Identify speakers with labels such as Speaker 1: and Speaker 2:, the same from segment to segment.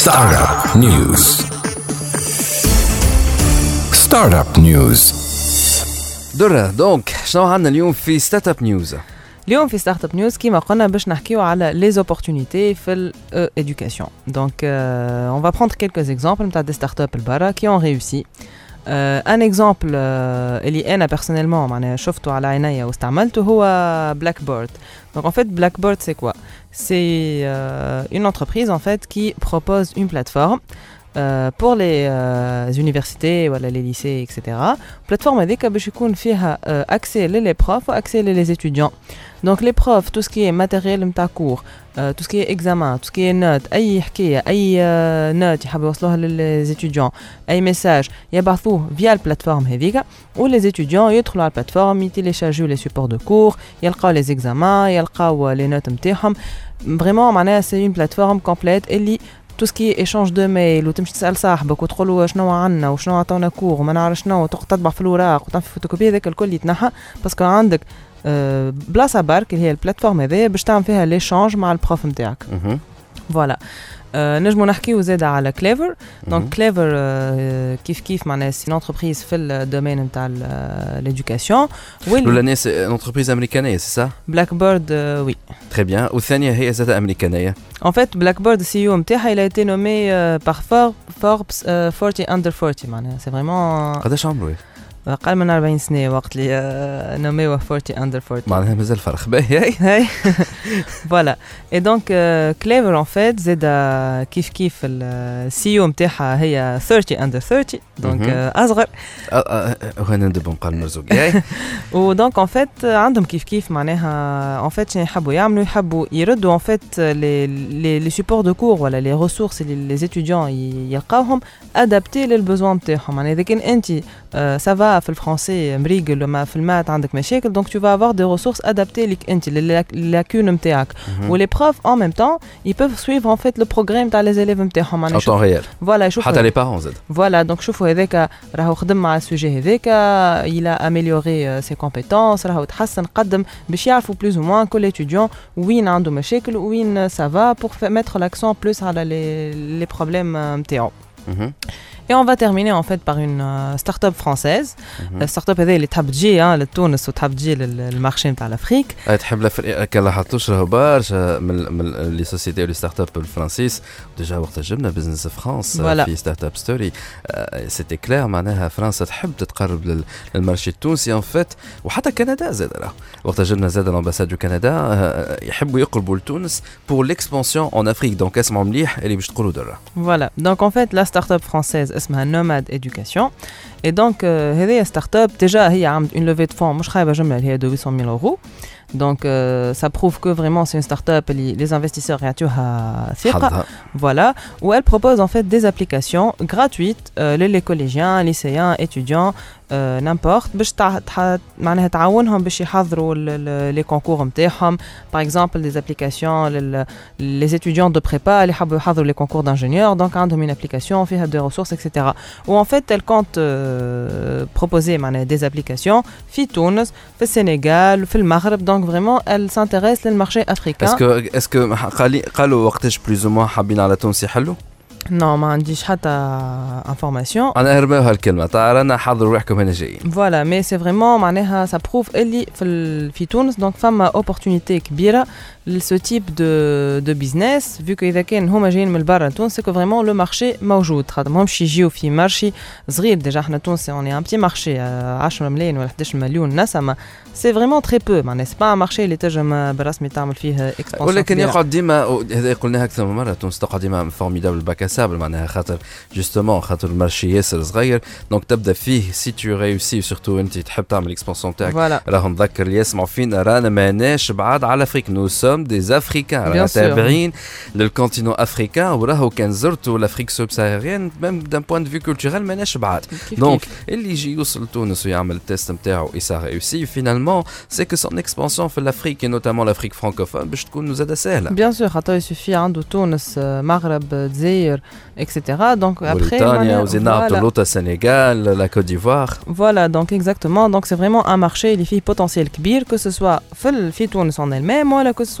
Speaker 1: Startup News Startup News
Speaker 2: درة دونك شنو عندنا اليوم في ستارت اب نيوز
Speaker 3: اليوم في ستارت اب نيوز كيما قلنا باش نحكيو على لي زوبورتونيتي في l'éducation. Donc euh, on va prendre quelques exemples نتاع دي ستارت اب البرا qui ont réussi. Euh, un exemple euh, اللي انا personnellement معناها شفته على عينيا واستعملته هو بلاك بيرد. Donc en fait Blackboard c'est quoi C'est euh, une entreprise en fait qui propose une plateforme euh, pour les euh, universités ou les lycées etc. Plateforme هذيك باش يكون فيها euh, accès les profs ou accès les étudiants. Donc les profs tout ce qui est matériel نتاع cours euh, tout ce qui est examen tout ce qui est notes اي حكايه اي euh, note يحبوا يوصلوها للي étudiants اي message يبعثوه via البلاتفورم هذيك ولي étudiants يدخلوا على البلاتفورم يتيليشارجيو les supports de cours يلقاو les examens يلقاو les notes نتاعهم vraiment معناها c'est une plateforme complète اللي تو سكي ايشونج دو ميل وتمشي تسال صاحبك وتقول له شنو عندنا وشنو عطونا كور وما نعرف شنو تطبع في الاوراق في فوتوكوبي هذاك الكل يتنحى باسكو عندك بلاصه برك اللي هي البلاتفورم هذايا باش تعمل فيها ليشونج مع البروف نتاعك فوالا نجمو نحكيو زاده على كليفر دونك كليفر كيف كيف معناها سي انتربريز في الدومين نتاع ليدوكاسيون
Speaker 2: الاولانيه سي انتربريز امريكانيه سي سا
Speaker 3: بلاك بيرد وي
Speaker 2: تري بيان والثانيه هي زاد امريكانيه
Speaker 3: En fait, Blackboard, CEO نتاعها il a été nommé euh, par For- Forbes euh, 40 under 40 معناها c'est vraiment
Speaker 2: قداش عمره
Speaker 3: أقل من 40 سنة وقت اللي آه، نوميوه 40 under 40
Speaker 2: معناها مازال فرق. باهي
Speaker 3: هاي فوالا اي دونك كليفر ان فيت زاد آه، كيف كيف السي أو نتاعها هي 30 اندر 30 دونك
Speaker 2: مهم.
Speaker 3: آه، أصغر.
Speaker 2: وهنا ندب نقال مرزوق.
Speaker 3: ودونك ان فيت عندهم كيف كيف معناها ان فيت شنو يحبوا يعملوا؟ يحبوا يردوا ان فيت لي سيبور دو كور ولا لي ريسورس اللي لي ستوديون يلقاوهم ادابتي للبوزوان نتاعهم معناها إذا كان انت سافا في الفرونسي مريقل وما في المات عندك مشاكل دونك تو فا افوار دي ريسورس ادابتي ليك انت للاكون نتاعك ولي بروف ان ميم طون ils peuvent suivre en fait le progrès نتاع لي زيليف نتاعهم معناها
Speaker 2: ان طون ريال
Speaker 3: فوالا يشوفوا
Speaker 2: حتى لي بارون زاد
Speaker 3: فوالا دونك شوفوا هذاك راهو خدم مع السوجي هذاك il a amélioré ses compétences راهو تحسن قدم باش يعرفوا بلوز او موان كل étudiant وين عنده مشاكل وين سافا pour fa- mettre l'accent plus على les, les problèmes euh, نتاعو
Speaker 2: مهم.
Speaker 3: Et on va terminer en fait par une euh, start-up française.
Speaker 2: مهم.
Speaker 3: الستارت اب هذه اللي تحب تجي ها لتونس وتحب تجي لل- للمارشي نتاع الافريك.
Speaker 2: آه، تحب لافريقيا كان لاحظتوش راهو برشا من من لي سوسيتي ولي ستارت اب الفرنسيس ديجا وقت جبنا بزنس فرانس
Speaker 3: Voilà.
Speaker 2: في ستارت اب ستوري سيتي كلير معناها فرنسا تحب تتقرب لل- للمارشي التونسي ان فيت وحتى كندا زاد راه وقت جبنا زاد الامباساد دو كندا آه، يحبوا يقربوا لتونس بور ليكسبانسيون اون افريك دونك اسمعوا مليح اللي باش تقولوا درا
Speaker 3: Voilà. Donc en fait la start-up française اسمها Nomad Education. Et donc euh, هذه start-up déjà هي عملت une levée de fonds مش خايبة جملة اللي هي de 800 000 euros. Donc euh, ça prouve que vraiment c'est une start-up اللي les investisseurs يعطيوها ثقة.
Speaker 2: حظها
Speaker 3: Voilà, où elle propose en fait des applications gratuites euh, les collégiens, lycéens, étudiants, euh, n'importe باش تع- تع- معناها تعاونهم باش يحضروا لي كونكور نتاعهم par exemple des applications لل- les étudiants de prépa اللي يحبوا يحضروا les concours d'ingénieurs donc عندهم une application فيها des ressources etc. Ou en fait elle compte euh, proposer معناها des applications في تونس في السنغال في المغرب donc vraiment elle s'intéresse للمارché africain.
Speaker 2: اسكو اسكو قالي قالوا وقتاش بلوز او حابين على تونس يحلوا
Speaker 3: non ما عنديش حتى information
Speaker 2: انا هربوها الكلمه طيب رانا حضروا روحكم هنا جايين
Speaker 3: فوالا مي سي فريمون معناها سا بروف اللي في ال- في تونس دونك فما اوبورتونيتي كبيره لسو تيب دو دو بيزنس فيكو اذا كان هما جايين من برا تونس سيكو فريمون لو مارشي موجود خاطر ماهمش يجيو في مارشي صغير ديجا احنا تونس اوني ان بتي مارشي 10 ملايين ولا 11 مليون نسمه سي فريمون تري بو معناها سي با مارشي اللي تنجم بالرسمي تعمل فيه اكسبانسيون
Speaker 2: ولكن يقعد ديما هذا قلناها اكثر من مره تونس تقعد ديما فورميدابل باك سابل معناها خاطر جوستومون خاطر المارشي ياسر صغير دونك تبدا فيه سي تو ريوسي سورتو انت تحب تعمل اكسبانسيون تاعك
Speaker 3: فوالا
Speaker 2: راهو نذكر اللي يسمعوا فينا رانا ماناش بعاد على افريك نو des Africains. Le continent africain, ou l'Afrique subsaharienne, même
Speaker 3: d'un
Speaker 2: point
Speaker 3: de
Speaker 2: vue culturel, mais Donc, le test et ça réussit, finalement, c'est que son expansion en l'Afrique, et notamment l'Afrique francophone, nous aide à. Bien
Speaker 3: sûr, il suffit hein, de Tunis, euh, Maghreb, euh, Zaire, etc.
Speaker 2: Donc, après. Voilà. Sénégal, la Côte d'Ivoire.
Speaker 3: Voilà, donc exactement. Donc, c'est vraiment un marché, les filles potentiel kbir, que ce soit Tunis en elle-même, ou que ce soit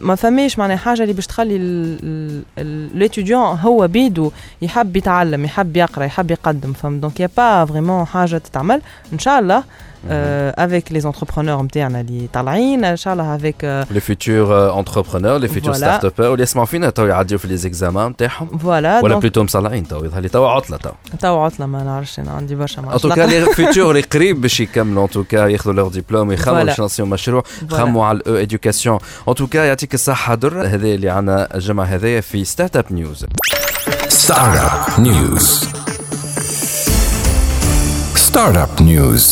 Speaker 3: ما فماش معناها حاجة اللي باش تخلي ليتيديون هو بيدو يحب يتعلم يحب يقرأ يحب يقدم فهم دونك يا با فريمون حاجة تتعمل. إن شاء الله avec les entrepreneurs نتاعنا اللي طالعين ان شاء الله avec
Speaker 2: les futurs entrepreneurs les futurs
Speaker 3: Voilà.
Speaker 2: start-upers واللي يسمعوا فينا تو يعديو في لي زيكزامان نتاعهم
Speaker 3: فوالا
Speaker 2: ولا
Speaker 3: دونك
Speaker 2: بلوتو مصلعين تو يظهر لي تو عطله تو
Speaker 3: تو عطله ما نعرفش انا عندي برشا
Speaker 2: ان
Speaker 3: ما
Speaker 2: توكا لي فيتور اللي قريب باش يكملوا ان توكا ياخذوا لور ديبلوم ويخمموا
Speaker 3: Voilà.
Speaker 2: باش ينصيو مشروع
Speaker 3: Voilà.
Speaker 2: خموا على الاو اديوكاسيون ان توكا يعطيك الصحه در هذا اللي عنا الجمعه هذايا في ستارت اب نيوز
Speaker 1: Startup News. Startup News.